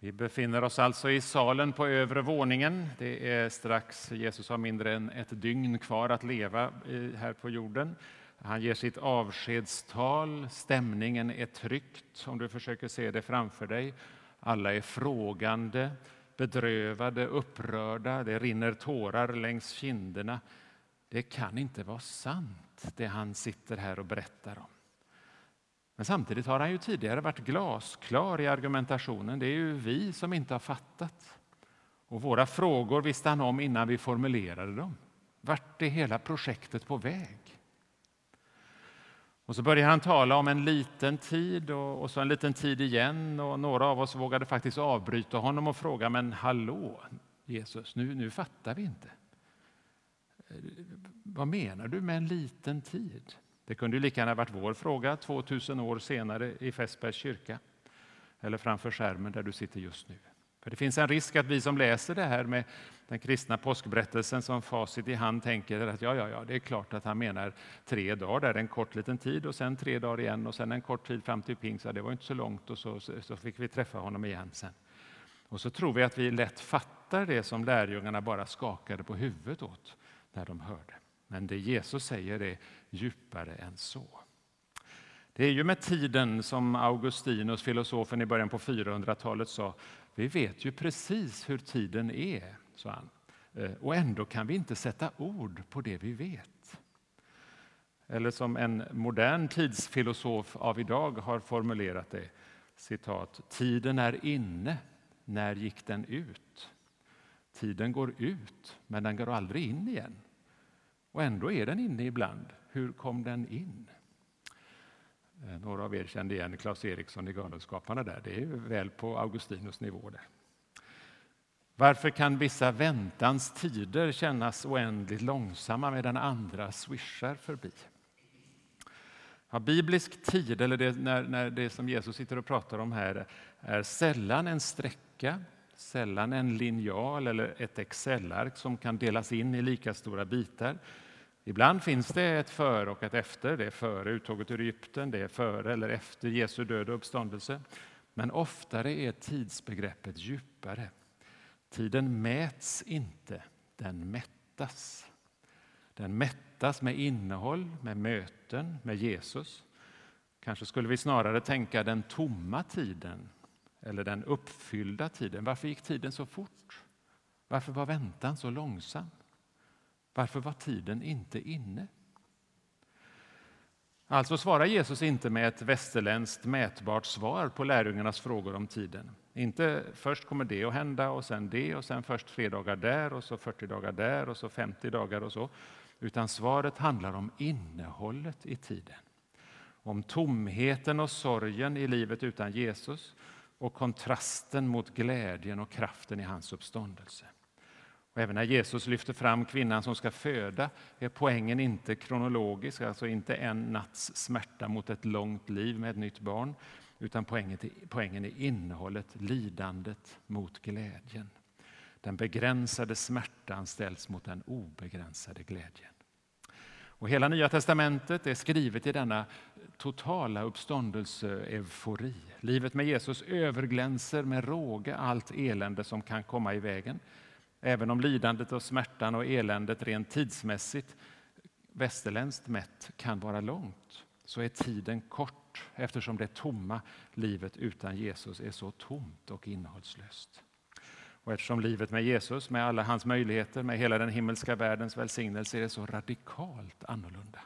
Vi befinner oss alltså i salen på övre våningen. Det är strax, Jesus har mindre än ett dygn kvar att leva eh, här på jorden. Han ger sitt avskedstal, stämningen är tryckt om du försöker se det framför dig. Alla är frågande, bedrövade, upprörda, det rinner tårar längs kinderna. Det kan inte vara sant, det han sitter här och berättar om. Men samtidigt har han ju tidigare varit glasklar i argumentationen. Det är ju vi som inte har fattat. Och våra frågor visste han om innan vi formulerade dem. Vart är hela projektet på väg? Och så börjar han tala om en liten tid och, och, så en liten tid igen. Och några av oss vågade faktiskt avbryta honom och fråga, men hallå Jesus, nu, nu fattar vi inte. Vad menar du med en liten tid? Det kunde ju lika gärna varit vår fråga 2000 år senare i Fässbergs kyrka eller framför skärmen där du sitter just nu. För Det finns en risk att vi som läser det här med den kristna påskberättelsen som facit i hand tänker att ja, ja, ja, det är klart att han menar tre dagar, där en kort liten tid och sen tre dagar igen och sen en kort tid fram till pingst. Det var inte så långt och så, så fick vi träffa honom igen sen. Och så tror vi att vi lätt fattar det som lärjungarna bara skakade på huvudet åt när de hörde. Men det Jesus säger är djupare än så. Det är ju med tiden som Augustinus, filosofen i början på 400-talet, sa vi vet ju precis hur tiden är, sa han. Eh, Och ändå kan vi inte sätta ord på det vi vet. Eller som en modern tidsfilosof av idag har formulerat det, citat, tiden är inne, när gick den ut? Tiden går ut, men den går aldrig in igen. Och ändå är den inne ibland. Hur kom den in? Eh, några av er kände igen Claes Eriksson i Galenskaparna där. Det är väl på Augustinus nivå. Där. Varför kan vissa väntans tider kännas oändligt långsamma medan andra swishar förbi? Ja, biblisk tid, eller det, när, när det som Jesus sitter och pratar om här, är sällan en sträcka, sällan en linjal eller ett Excel-ark som kan delas in i lika stora bitar. Ibland finns det ett före och ett efter. Det är före uttåget ur Egypten, det är före eller efter Jesu död och uppståndelse. Men oftare är tidsbegreppet djupare. Tiden mäts inte, den mättas. Den mättas med innehåll, med möten med Jesus. Kanske skulle vi snarare tänka den tomma tiden eller den uppfyllda tiden. Varför gick tiden så fort? Varför var väntan så långsam? Varför var tiden inte inne? Alltså svarar Jesus inte med ett västerländskt mätbart svar på lärjungarnas frågor om tiden. Inte först kommer det att hända och sen det och sen först tre dagar där och så 40 dagar där och så 50 dagar och så. Utan svaret handlar om innehållet i tiden. Om tomheten och sorgen i livet utan Jesus och kontrasten mot glädjen och kraften i hans uppståndelse. Och även när Jesus lyfter fram kvinnan som ska föda är poängen inte kronologisk, alltså inte en natts smärta mot ett långt liv med ett nytt barn, utan poängen, poängen är innehållet, lidandet mot glädjen. Den begränsade smärtan ställs mot den obegränsade glädjen. Och hela Nya testamentet är skrivet i denna totala uppståndelse-eufori. Livet med Jesus överglänser med råge allt elände som kan komma i vägen. Även om lidandet och smärtan och eländet rent tidsmässigt västerländskt mätt kan vara långt så är tiden kort eftersom det tomma livet utan Jesus är så tomt och innehållslöst. Och eftersom livet med Jesus, med alla hans möjligheter, med hela den himmelska världens välsignelse är så radikalt annorlunda.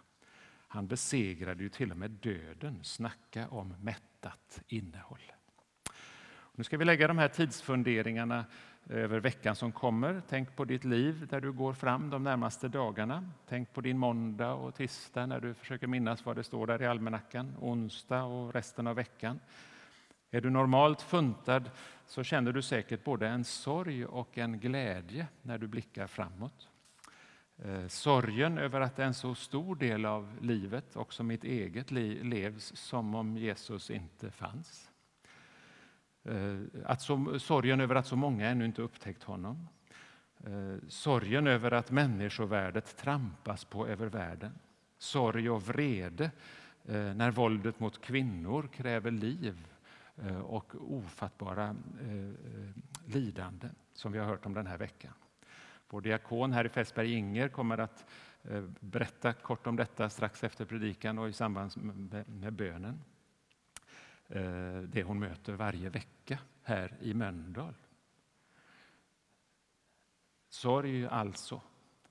Han besegrade ju till och med döden. Snacka om mättat innehåll. Nu ska vi lägga de här tidsfunderingarna över veckan som kommer. Tänk på ditt liv där du går fram de närmaste dagarna. Tänk på din måndag och tisdag när du försöker minnas vad det står där i almanackan. Onsdag och resten av veckan. Är du normalt funtad så känner du säkert både en sorg och en glädje när du blickar framåt. Eh, sorgen över att en så stor del av livet, också mitt eget liv, levs som om Jesus inte fanns. Eh, att så, sorgen över att så många ännu inte upptäckt honom. Eh, sorgen över att människovärdet trampas på över världen. Sorg och vrede eh, när våldet mot kvinnor kräver liv och ofattbara lidanden som vi har hört om den här veckan. Vår diakon här i Fässberg, Inger, kommer att berätta kort om detta strax efter predikan och i samband med bönen. Eh, det hon möter varje vecka här i Mölndal. Sorg alltså,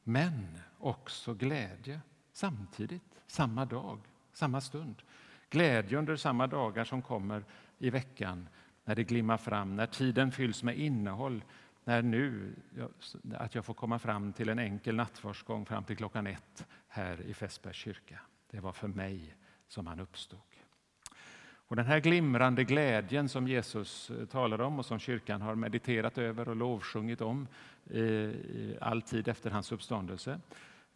men också glädje samtidigt, samma dag, samma stund. Glädje under samma dagar som kommer i veckan när det glimmar fram, när tiden fylls med innehåll, när nu att jag får komma fram till en enkel nattvardsgång fram till klockan ett här i Fässbergs kyrka. Det var för mig som han uppstod. Och den här glimrande glädjen som Jesus eh, talar om och som kyrkan har mediterat över och lovsjungit om eh, all tid efter hans uppståndelse,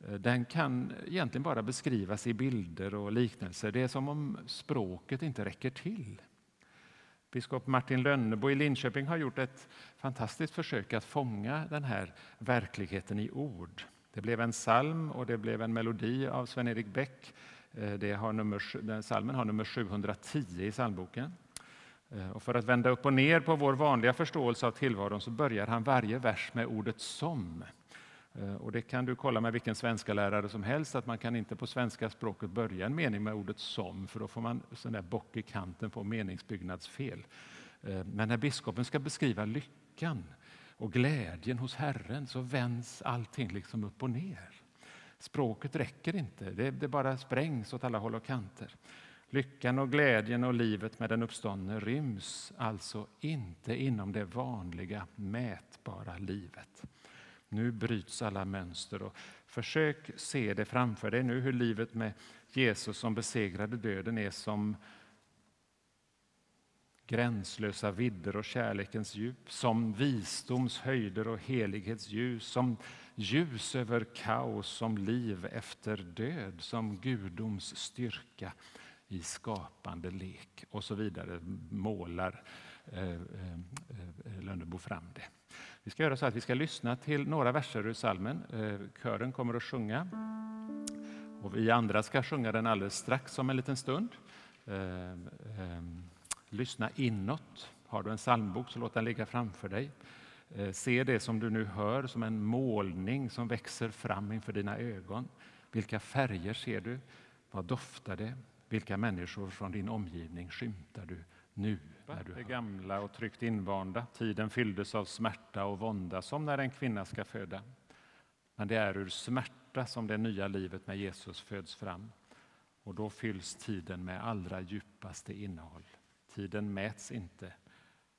eh, den kan egentligen bara beskrivas i bilder och liknelser. Det är som om språket inte räcker till. Biskop Martin Lönnebo i Linköping har gjort ett fantastiskt försök att fånga den här verkligheten i ord. Det blev en psalm och det blev en melodi av Sven-Erik Bäck Eh, det har nummer, den salmen har nummer 710 i psalmboken. Eh, och för att vända upp och ner på vår vanliga förståelse av tillvaron så börjar han varje vers med ordet som. Eh, och det kan du kolla med vilken svenska lärare som helst, att man kan inte på svenska språket börja en mening med ordet som, för då får man sån där bock i kanten på meningsbyggnadsfel. Men när biskopen ska beskriva lyckan och glädjen hos Herren så vänds allting liksom upp och ner. Språket räcker inte, det, det bara sprängs åt alla håll och kanter. Lyckan och glädjen och livet med den uppståndne ryms alltså inte inom det vanliga mätbara livet. Nu bryts alla mönster och försök se det framför dig nu hur livet med Jesus som besegrade döden är som gränslösa vidder och kärlekens djup, som visdoms höjder och helighetsljus, som ljus över kaos, som liv efter död, som gudoms styrka i skapande lek och så vidare målar eh, eh, eh Lönnebo fram det. Vi ska göra så att vi ska lyssna till några verser ur salmen. Eh, kören kommer att sjunga och vi andra ska sjunga den alldeles strax om en liten stund. Lyssna inåt. Har du en psalmbok så låt den ligga framför dig. Eh, se det som du nu hör som en målning som växer fram inför dina ögon. Vilka färger ser du? Vad doftar det? Vilka människor från din omgivning skymtar du nu? När du det gamla och tryggt invanda. Tiden fylldes av smärta och vånda som när en kvinna ska föda. Men det är ur smärta som det nya livet med Jesus föds fram. Och då fylls tiden med allra djupaste innehåll. Tiden mäts inte,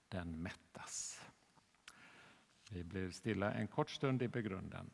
den mättas. Vi blir stilla en kort stund i begrundan.